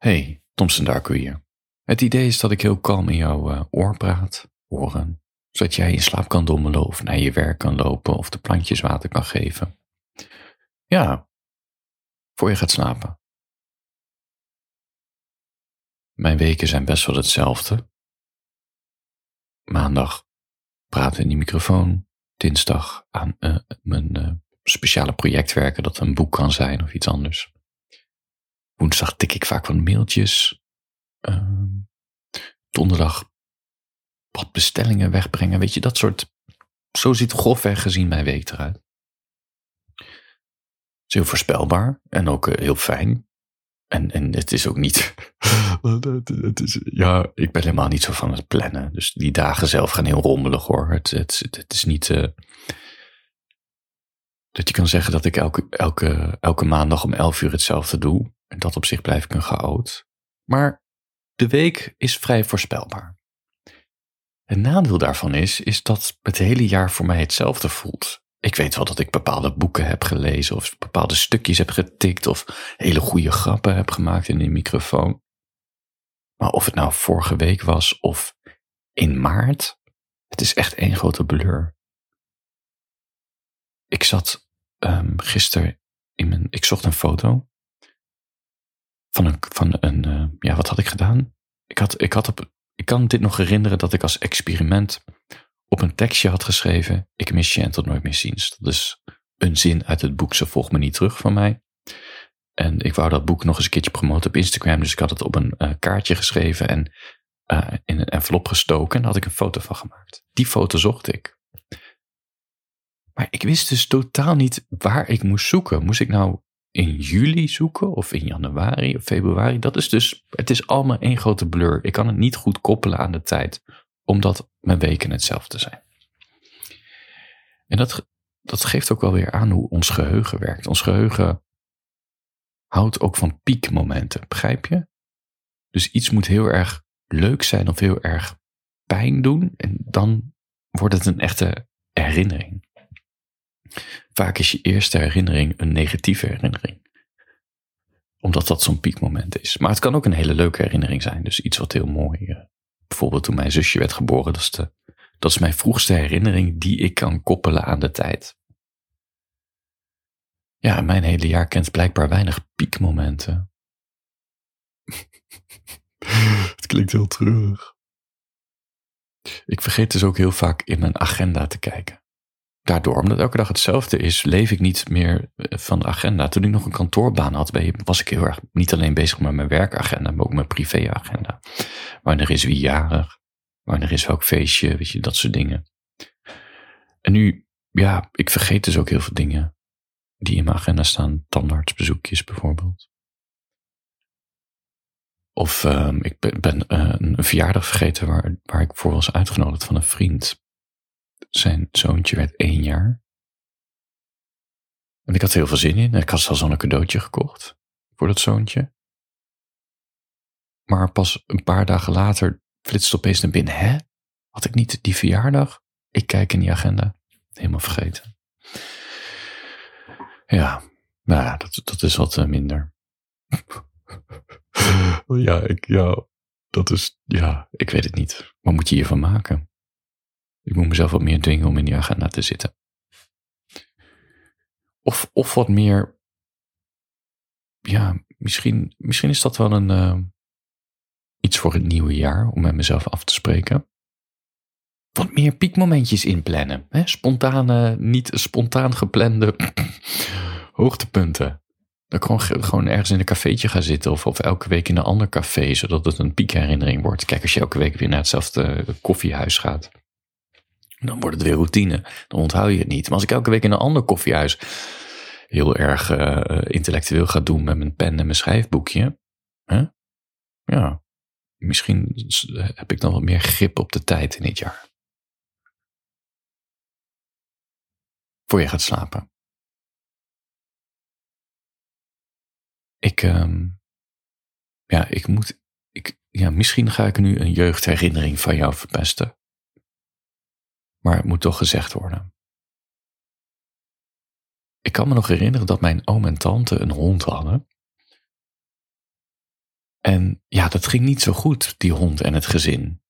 Hey, Thompson Darko hier. Het idee is dat ik heel kalm in jouw uh, oor praat, oren, zodat jij in slaap kan dommelen of naar je werk kan lopen of de plantjes water kan geven. Ja, voor je gaat slapen. Mijn weken zijn best wel hetzelfde. Maandag praten in die microfoon, dinsdag aan uh, mijn uh, speciale project werken, dat een boek kan zijn of iets anders. Woensdag tik ik vaak wat mailtjes. Uh, donderdag wat bestellingen wegbrengen. Weet je, dat soort. Zo ziet grofweg gezien mijn week eruit. Het is heel voorspelbaar en ook uh, heel fijn. En, en het is ook niet. het is, ja, ik ben helemaal niet zo van het plannen. Dus die dagen zelf gaan heel rommelig hoor. Het, het, het is niet. Uh, dat je kan zeggen dat ik elke, elke, elke maandag om 11 uur hetzelfde doe. En dat op zich blijf ik een chaot. Maar de week is vrij voorspelbaar. Het nadeel daarvan is, is dat het hele jaar voor mij hetzelfde voelt. Ik weet wel dat ik bepaalde boeken heb gelezen of bepaalde stukjes heb getikt of hele goede grappen heb gemaakt in een microfoon. Maar of het nou vorige week was of in maart, het is echt één grote blur. Ik zat um, gisteren in mijn, ik zocht een foto van een, van een uh, ja, wat had ik gedaan? Ik had, ik had op, ik kan dit nog herinneren dat ik als experiment op een tekstje had geschreven, ik mis je en tot nooit meer ziens. Dat is een zin uit het boek Ze volgt me niet terug van mij. En ik wou dat boek nog eens een keertje promoten op Instagram, dus ik had het op een uh, kaartje geschreven en uh, in een envelop gestoken en daar had ik een foto van gemaakt. Die foto zocht ik. Maar ik wist dus totaal niet waar ik moest zoeken. Moest ik nou in juli zoeken of in januari of februari? Dat is dus, het is allemaal één grote blur. Ik kan het niet goed koppelen aan de tijd, omdat mijn weken hetzelfde zijn. En dat, dat geeft ook wel weer aan hoe ons geheugen werkt. Ons geheugen houdt ook van piekmomenten, begrijp je? Dus iets moet heel erg leuk zijn of heel erg pijn doen en dan wordt het een echte herinnering. Vaak is je eerste herinnering een negatieve herinnering. Omdat dat zo'n piekmoment is. Maar het kan ook een hele leuke herinnering zijn. Dus iets wat heel mooi. Uh, bijvoorbeeld toen mijn zusje werd geboren. Dat is, de, dat is mijn vroegste herinnering die ik kan koppelen aan de tijd. Ja, mijn hele jaar kent blijkbaar weinig piekmomenten. het klinkt heel treurig. Ik vergeet dus ook heel vaak in mijn agenda te kijken daardoor, omdat elke dag hetzelfde is, leef ik niet meer eh, van de agenda. Toen ik nog een kantoorbaan had, was ik heel erg niet alleen bezig met mijn werkagenda, maar ook mijn privéagenda. Wanneer is wie jarig? Wanneer is welk feestje? Weet je, dat soort dingen. En nu, ja, ik vergeet dus ook heel veel dingen die in mijn agenda staan. Tandartsbezoekjes bijvoorbeeld. Of uh, ik ben, uh, een verjaardag vergeten waar, waar ik voor was uitgenodigd van een vriend zijn zoontje werd één jaar. En ik had heel veel zin in. Ik had zelfs al een cadeautje gekocht voor dat zoontje. Maar pas een paar dagen later flitste opeens naar binnen. Hè? Had ik niet die verjaardag? Ik kijk in die agenda. Helemaal vergeten. Ja, nou ja, dat, dat is wat minder. ja, ik, ja, dat is, ja, ik weet het niet. Wat moet je hiervan maken? Ik moet mezelf wat meer dwingen om in die agenda te zitten. Of, of wat meer. Ja, misschien, misschien is dat wel een. Uh, iets voor het nieuwe jaar om met mezelf af te spreken. Wat meer piekmomentjes inplannen. Hè? Spontane, niet spontaan geplande hoogtepunten. Dat ik gewoon, ergens in een cafeetje ga zitten of, of elke week in een ander café, zodat het een piekherinnering wordt. Kijk, als je elke week weer naar hetzelfde koffiehuis gaat, dan wordt het weer routine. Dan onthoud je het niet. Maar als ik elke week in een ander koffiehuis heel erg uh, intellectueel ga doen met mijn pen en mijn schrijfboekje. Hè? Ja, misschien heb ik dan wat meer grip op de tijd in dit jaar. Voor je gaat slapen. Ik, um, ja, ik moet, ik, ja, misschien ga ik nu een jeugdherinnering van jou verpesten maar het moet toch gezegd worden. Ik kan me nog herinneren dat mijn oom en tante een hond hadden. En ja, dat ging niet zo goed, die hond en het gezin.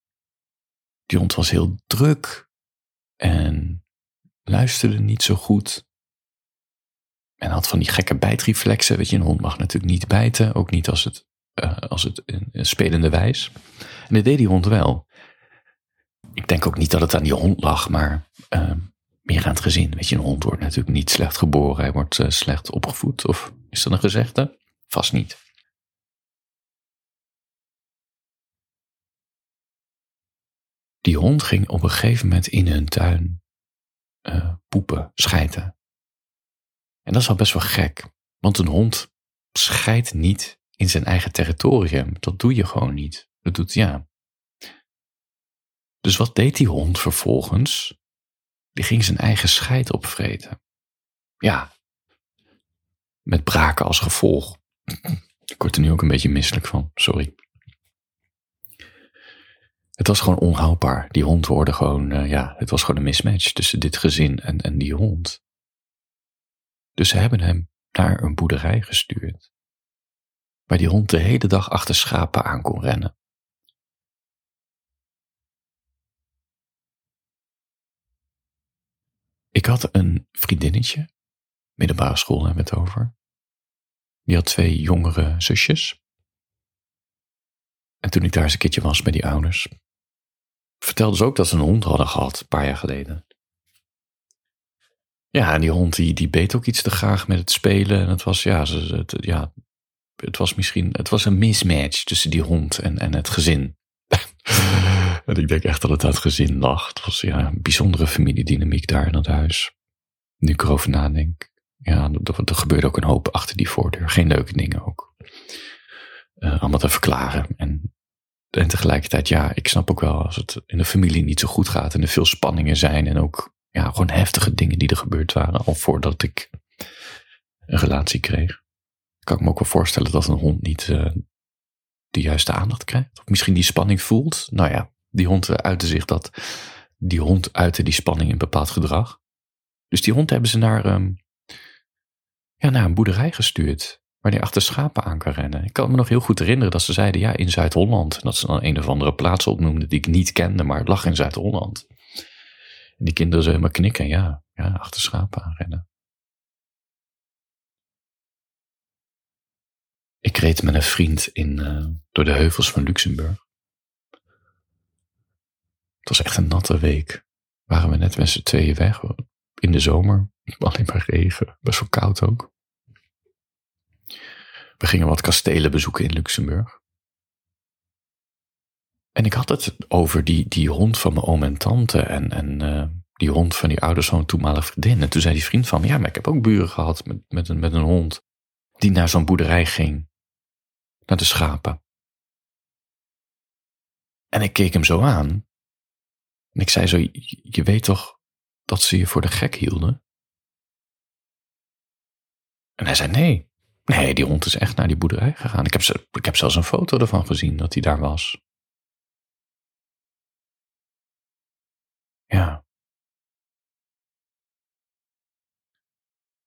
Die hond was heel druk en luisterde niet zo goed. En had van die gekke bijtreflexen. Weet je, een hond mag natuurlijk niet bijten, ook niet als het, uh, als het in, spelende wijs. En dat deed die hond wel. Ik denk ook niet dat het aan die hond lag, maar uh, meer aan het gezin. Weet je, een hond wordt natuurlijk niet slecht geboren, hij wordt uh, slecht opgevoed. Of is dat een gezegde? Vast niet. Die hond ging op een gegeven moment in hun tuin uh, poepen, schijten. En dat is al best wel gek, want een hond scheidt niet in zijn eigen territorium. Dat doe je gewoon niet. Dat doet ja. Dus wat deed die hond vervolgens? Die ging zijn eigen scheid opvreten. Ja, met braken als gevolg. Ik word er nu ook een beetje misselijk van, sorry. Het was gewoon onhoudbaar. Die hond hoorde gewoon, uh, ja, het was gewoon een mismatch tussen dit gezin en, en die hond. Dus ze hebben hem naar een boerderij gestuurd, waar die hond de hele dag achter schapen aan kon rennen. Ik had een vriendinnetje, middelbare school hebben we het over. Die had twee jongere zusjes. En toen ik daar eens een keertje was bij die ouders, vertelde ze ook dat ze een hond hadden gehad, een paar jaar geleden. Ja, en die hond die, die beet ook iets te graag met het spelen. En het was, ja, het, ja, het was misschien, het was een mismatch tussen die hond en, en het gezin. En ik denk echt dat het uit het gezin lag. Het was ja, een bijzondere familiedynamiek daar in het huis. Nu ik erover nadenk. Ja, er, gebeurde ook een hoop achter die voordeur. Geen leuke dingen ook. Uh, allemaal te verklaren. En, en tegelijkertijd, ja, ik snap ook wel als het in de familie niet zo goed gaat en er veel spanningen zijn en ook ja, gewoon heftige dingen die er gebeurd waren, al voordat ik een relatie kreeg. Kan ik me ook wel voorstellen dat een hond niet uh, de juiste aandacht krijgt. Of misschien die spanning voelt. Nou ja, die hond uitte zich dat. Die hond uitte die spanning in bepaald gedrag. Dus die hond hebben ze naar, um, ja, naar een boerderij gestuurd. Waar die achter schapen aan kan rennen. Ik kan me nog heel goed herinneren dat ze zeiden ja, in Zuid-Holland. Dat ze dan een of andere plaats opnoemden die ik niet kende, maar het lag in Zuid-Holland. En die kinderen zullen maar knikken, ja, ja, achter schapen aanrennen. Ik reed met een vriend in, uh, door de heuvels van Luxemburg. Was echt een natte week. Waren we net met z'n tweeën weg. In de zomer. Alleen maar regen. Best wel koud ook. We gingen wat kastelen bezoeken in Luxemburg. En ik had het over die, die hond van mijn oom en tante en, en uh, die hond van die ouders een toenmalige vriendin. En toen zei die vriend van ja, maar ik heb ook buren gehad met, met, een, met een hond die naar zo'n boerderij ging. Naar de schapen. En ik keek hem zo aan. En ik zei zo, je weet toch dat ze je voor de gek hielden? En hij zei, nee. Nee, die hond is echt naar die boerderij gegaan. Ik heb, ik heb zelfs een foto ervan gezien dat hij daar was. Ja.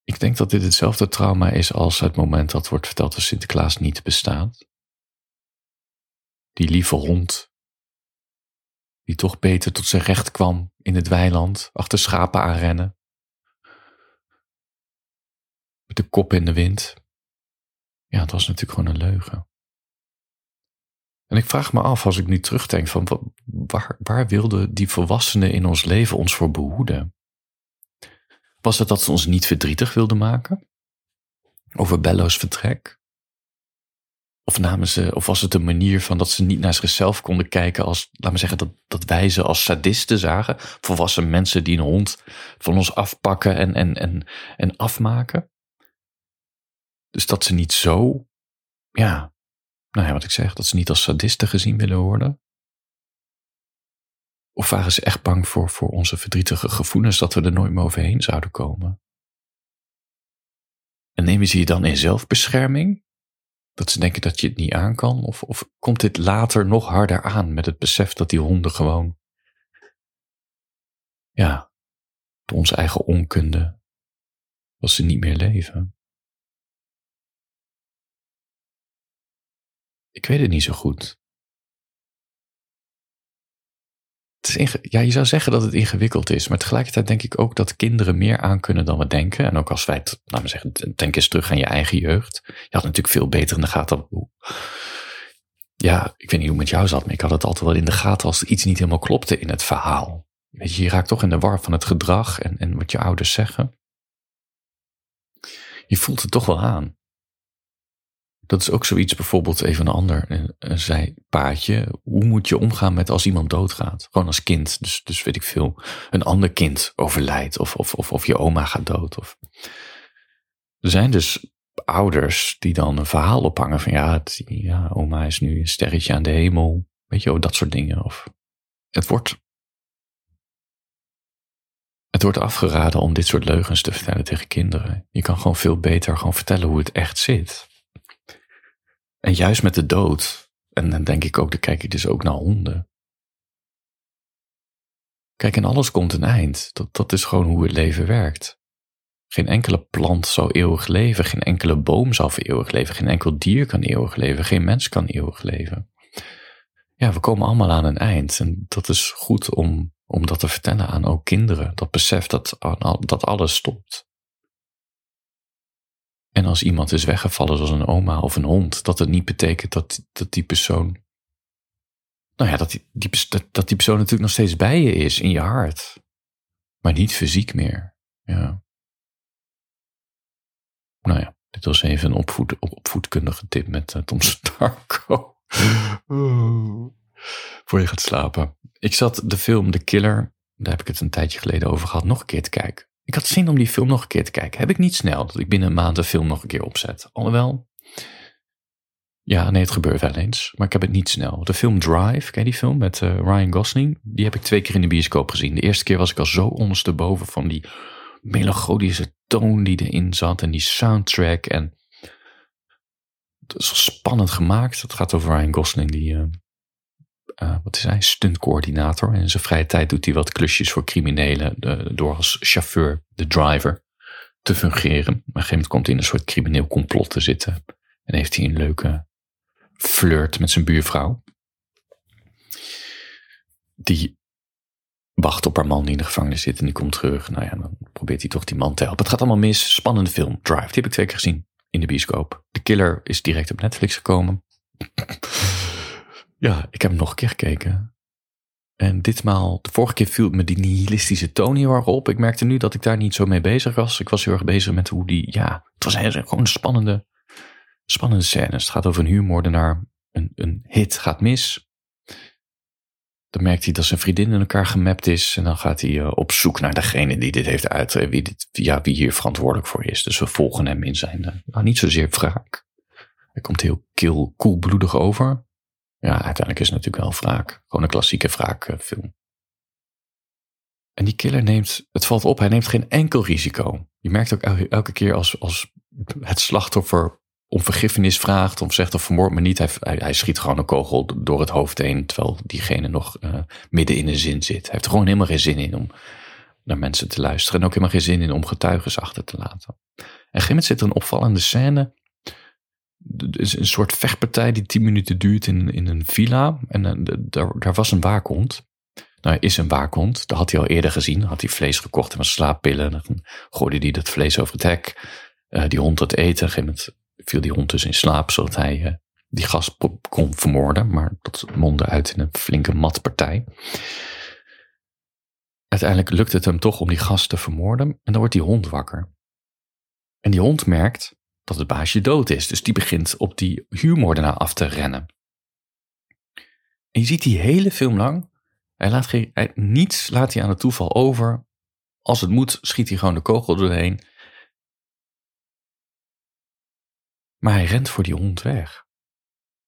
Ik denk dat dit hetzelfde trauma is als het moment dat wordt verteld dat Sinterklaas niet bestaat. Die lieve hond, die toch beter tot zijn recht kwam in het weiland, achter schapen aanrennen. Met de kop in de wind. Ja, het was natuurlijk gewoon een leugen. En ik vraag me af, als ik nu terugdenk, van waar, waar wilden die volwassenen in ons leven ons voor behoeden? Was het dat ze ons niet verdrietig wilden maken? Over Bello's vertrek? Of, namen ze, of was het een manier van dat ze niet naar zichzelf konden kijken als, laten we zeggen, dat, dat wij ze als sadisten zagen? Volwassen mensen die een hond van ons afpakken en, en, en, en afmaken? Dus dat ze niet zo, ja, nou ja, wat ik zeg, dat ze niet als sadisten gezien willen worden? Of waren ze echt bang voor, voor onze verdrietige gevoelens dat we er nooit meer overheen zouden komen? En nemen ze je dan in zelfbescherming? Dat ze denken dat je het niet aan kan? Of, of komt dit later nog harder aan met het besef dat die honden gewoon, ja, door onze eigen onkunde, dat ze niet meer leven? Ik weet het niet zo goed. Ja, je zou zeggen dat het ingewikkeld is, maar tegelijkertijd denk ik ook dat kinderen meer aankunnen dan we denken. En ook als wij, laten we zeggen, denk eens terug aan je eigen jeugd. Je had natuurlijk veel beter in de gaten. Ja, ik weet niet hoe het met jou zat, maar ik had het altijd wel in de gaten als iets niet helemaal klopte in het verhaal. Weet je, je raakt toch in de war van het gedrag en, en wat je ouders zeggen. Je voelt het toch wel aan. Dat is ook zoiets, bijvoorbeeld even een ander een zijpaadje. Hoe moet je omgaan met als iemand doodgaat? Gewoon als kind. Dus, dus weet ik veel, een ander kind overlijdt of, of, of, of je oma gaat dood. Of... Er zijn dus ouders die dan een verhaal ophangen van ja, ja, oma is nu een sterretje aan de hemel. Weet je, oh, dat soort dingen. Of het wordt het wordt afgeraden om dit soort leugens te vertellen tegen kinderen. Je kan gewoon veel beter gewoon vertellen hoe het echt zit. En juist met de dood, en dan denk ik ook, dan kijk ik dus ook naar honden. Kijk, en alles komt een eind. Dat, dat is gewoon hoe het leven werkt. Geen enkele plant zou eeuwig leven, geen enkele boom zal voor eeuwig leven, geen enkel dier kan eeuwig leven, geen mens kan eeuwig leven. Ja, we komen allemaal aan een eind en dat is goed om, om dat te vertellen aan ook kinderen. Dat besef dat, dat alles stopt. En als iemand is weggevallen, zoals een oma of een hond, dat het niet betekent dat, dat die persoon. Nou ja, dat die, dat, die persoon natuurlijk nog steeds bij je is, in je hart. Maar niet fysiek meer. Ja. Nou ja, dit was even een opvoed, opvoedkundige tip met uh, Tom Starko. Voor je gaat slapen. Ik zat de film The Killer, daar heb ik het een tijdje geleden over gehad, nog een keer te kijken. Ik had zin om die film nog een keer te kijken. Heb ik niet snel dat ik binnen een maand de film nog een keer opzet. Alhoewel, ja, nee, het gebeurt wel eens. Maar ik heb het niet snel. De film Drive, ken je die film met uh, Ryan Gosling? Die heb ik twee keer in de bioscoop gezien. De eerste keer was ik al zo ondersteboven van die melancholische toon die erin zat. En die soundtrack. En het is spannend gemaakt. Het gaat over Ryan Gosling die... Uh, uh, wat is hij, stuntcoördinator. En in zijn vrije tijd doet hij wat klusjes voor criminelen door als chauffeur, de driver, te fungeren. Op een gegeven moment komt hij in een soort crimineel complot te zitten. En heeft hij een leuke flirt met zijn buurvrouw. Die wacht op haar man die in de gevangenis zit en die komt terug. Nou ja, dan probeert hij toch die man te helpen. Het gaat allemaal mis. Spannende film. Drive. Die heb ik twee keer gezien in de bioscoop. The Killer is direct op Netflix gekomen. Ja, ik heb nog een keer gekeken. En ditmaal, de vorige keer viel me die nihilistische toon heel erg op. Ik merkte nu dat ik daar niet zo mee bezig was. Ik was heel erg bezig met hoe die, ja, het was gewoon een spannende, spannende scène. Het gaat over een huurmoordenaar. Een, een hit gaat mis. Dan merkt hij dat zijn vriendin in elkaar gemapt is. En dan gaat hij uh, op zoek naar degene die dit heeft uit, wie, dit, ja, wie hier verantwoordelijk voor is. Dus we volgen hem in zijn, uh, nou, niet zozeer wraak. Hij komt heel kil, koelbloedig over. Ja, uiteindelijk is het natuurlijk wel wraak. Gewoon een klassieke wraakfilm. En die killer neemt, het valt op, hij neemt geen enkel risico. Je merkt ook elke, keer als, als het slachtoffer om vergiffenis vraagt of zegt of vermoord me niet, hij, hij, schiet gewoon een kogel door het hoofd heen, terwijl diegene nog uh, midden in een zin zit. Hij heeft er gewoon helemaal geen zin in om naar mensen te luisteren en ook helemaal geen zin in om getuigen achter te laten. En op een gegeven moment zit er een opvallende scène is een soort vechtpartij die tien minuten duurt in, in een villa. En uh, daar, daar was een waakhond. Nou, is een waakhond. Dat had hij al eerder gezien. Had hij vlees gekocht en wat slaappillen. En dan gooide hij dat vlees over het hek. Uh, die hond had eten. Op een viel die hond dus in slaap, zodat hij uh, die gast kon vermoorden. Maar dat mondde uit in een flinke matpartij. Uiteindelijk lukt het hem toch om die gast te vermoorden. En dan wordt die hond wakker. En die hond merkt dat het baasje dood is. Dus die begint op die huurmoordenaar af te rennen. En je ziet die hele film lang, hij laat geen, hij, niets laat hij aan het toeval over. Als het moet, schiet hij gewoon de kogel doorheen. Maar hij rent voor die hond weg.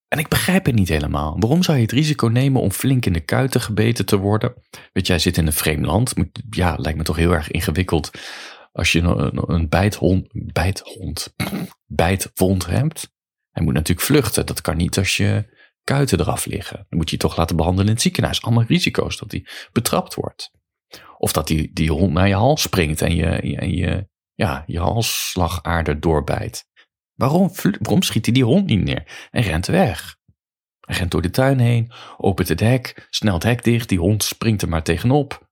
En ik begrijp het niet helemaal. Waarom zou je het risico nemen om flink in de kuiten gebeten te worden? Weet je, hij zit in een vreemd land. Ja, lijkt me toch heel erg ingewikkeld als je een, een bijthond, bijthond, bijtwond hebt, hij moet natuurlijk vluchten. Dat kan niet als je kuiten eraf liggen. Dan moet je toch laten behandelen in het ziekenhuis. Allemaal risico's dat hij betrapt wordt. Of dat die, die hond naar je hals springt en je, en je, ja, je halsslagader doorbijt. Waarom, waarom schiet hij die hond niet neer en rent weg? Hij rent door de tuin heen, opent het hek, snelt het hek dicht, die hond springt er maar tegenop.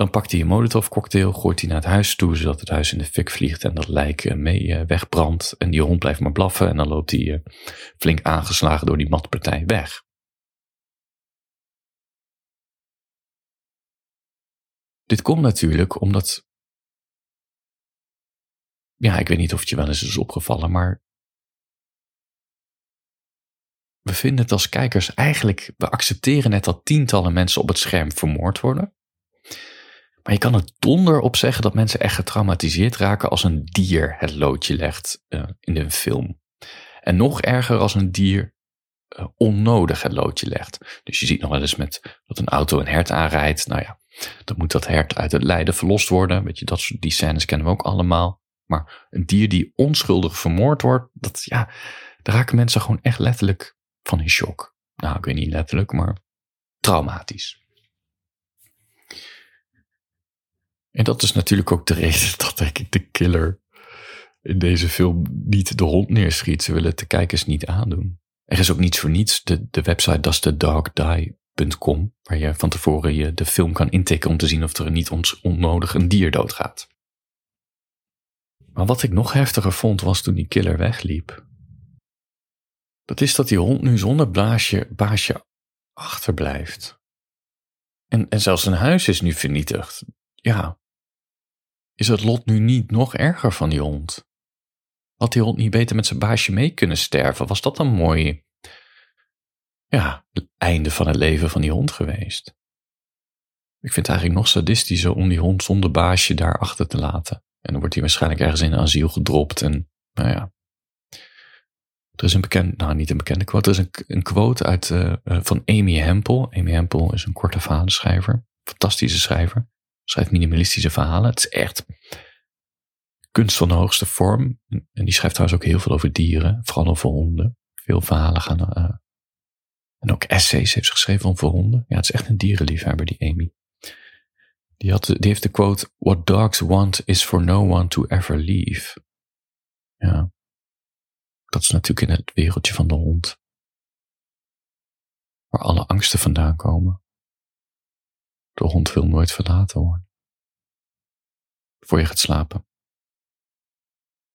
Dan pakt hij een molotov cocktail, gooit hij naar het huis toe, zodat het huis in de fik vliegt en dat lijk eh, mee eh, wegbrandt. En die hond blijft maar blaffen en dan loopt hij eh, flink aangeslagen door die matpartij weg. Dit komt natuurlijk omdat. Ja, ik weet niet of het je wel eens is opgevallen, maar. We vinden het als kijkers eigenlijk. We accepteren net dat tientallen mensen op het scherm vermoord worden. Maar je kan er donder op zeggen dat mensen echt getraumatiseerd raken als een dier het loodje legt uh, in een film. En nog erger als een dier uh, onnodig het loodje legt. Dus je ziet nog wel eens met dat een auto een hert aanrijdt. Nou ja, dan moet dat hert uit het lijden verlost worden. Weet je, dat soort, die scènes kennen we ook allemaal. Maar een dier die onschuldig vermoord wordt, dat ja, daar raken mensen gewoon echt letterlijk van in shock. Nou, ik weet niet letterlijk, maar traumatisch. En dat is natuurlijk ook de reden dat denk ik de killer in deze film niet de hond neerschiet. Ze willen het de kijkers niet aandoen. Er is ook niets voor niets de, de website dasthedogdie.com waar je van tevoren je de film kan intikken om te zien of er niet onnodig een dier doodgaat. Maar wat ik nog heftiger vond was toen die killer wegliep. Dat is dat die hond nu zonder baasje, baasje achterblijft. En, en zelfs zijn huis is nu vernietigd. Ja, is het lot nu niet nog erger van die hond? Had die hond niet beter met zijn baasje mee kunnen sterven? Was dat een mooi, ja, einde van het leven van die hond geweest? Ik vind het eigenlijk nog sadistischer om die hond zonder baasje daar achter te laten. En dan wordt hij waarschijnlijk ergens in een asiel gedropt en, nou ja. Er is een bekend, nou niet een bekende quote, er is een, een quote uit, uh, van Amy Hempel. Amy Hempel is een korte verhalenschrijver, fantastische schrijver schrijft minimalistische verhalen. Het is echt kunst van de hoogste vorm. En die schrijft trouwens ook heel veel over dieren, vooral over honden. Veel verhalen gaan. Uh, en ook essays heeft ze geschreven over honden. Ja, het is echt een dierenliefhebber, die Amy. Die, had, die heeft de quote: What dogs want is for no one to ever leave. Ja. Dat is natuurlijk in het wereldje van de hond. Waar alle angsten vandaan komen. De hond wil nooit verlaten worden. Voor je gaat slapen.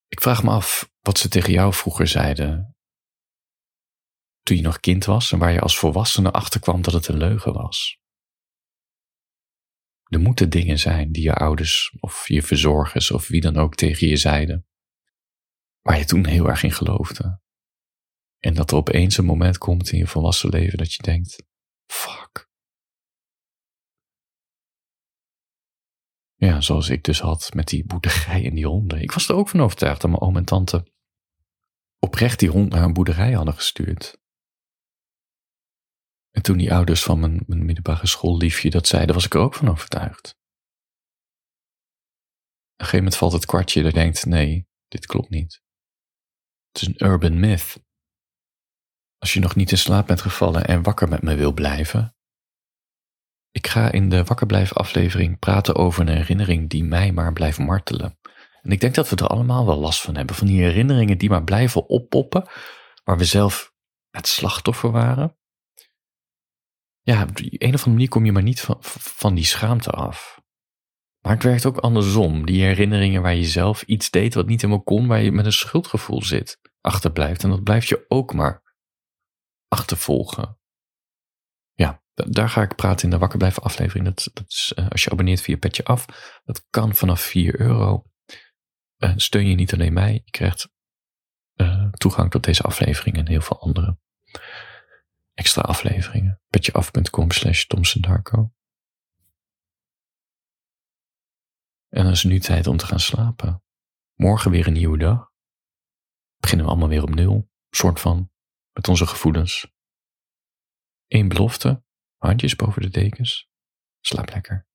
Ik vraag me af wat ze tegen jou vroeger zeiden. Toen je nog kind was en waar je als volwassene achterkwam dat het een leugen was. Er moeten dingen zijn die je ouders of je verzorgers of wie dan ook tegen je zeiden. Waar je toen heel erg in geloofde. En dat er opeens een moment komt in je volwassen leven dat je denkt: fuck, Ja, zoals ik dus had met die boerderij en die honden. Ik was er ook van overtuigd dat mijn oom en tante oprecht die hond naar een boerderij hadden gestuurd. En toen die ouders van mijn, mijn middelbare schoolliefje dat zeiden, was ik er ook van overtuigd. Op een gegeven moment valt het kwartje dat denkt, nee, dit klopt niet. Het is een urban myth. Als je nog niet in slaap bent gevallen en wakker met me wil blijven, ik ga in de Wakkerblijf aflevering praten over een herinnering die mij maar blijft martelen. En ik denk dat we er allemaal wel last van hebben. Van die herinneringen die maar blijven oppoppen. Waar we zelf het slachtoffer waren. Ja, op een of andere manier kom je maar niet van, van die schaamte af. Maar het werkt ook andersom. Die herinneringen waar je zelf iets deed wat niet helemaal kon. Waar je met een schuldgevoel zit. Achterblijft. En dat blijft je ook maar achtervolgen. Daar ga ik praten in de Wakker Blijven aflevering. Dat, dat is, uh, als je abonneert via Petje Af, dat kan vanaf 4 euro. Uh, steun je niet alleen mij, je krijgt uh, toegang tot deze aflevering en heel veel andere extra afleveringen. Petjeaf.com slash Darko. En dan is nu tijd om te gaan slapen. Morgen weer een nieuwe dag. Beginnen we allemaal weer op nul, soort van, met onze gevoelens. Eén belofte, handjes boven de dekens. Slaap lekker.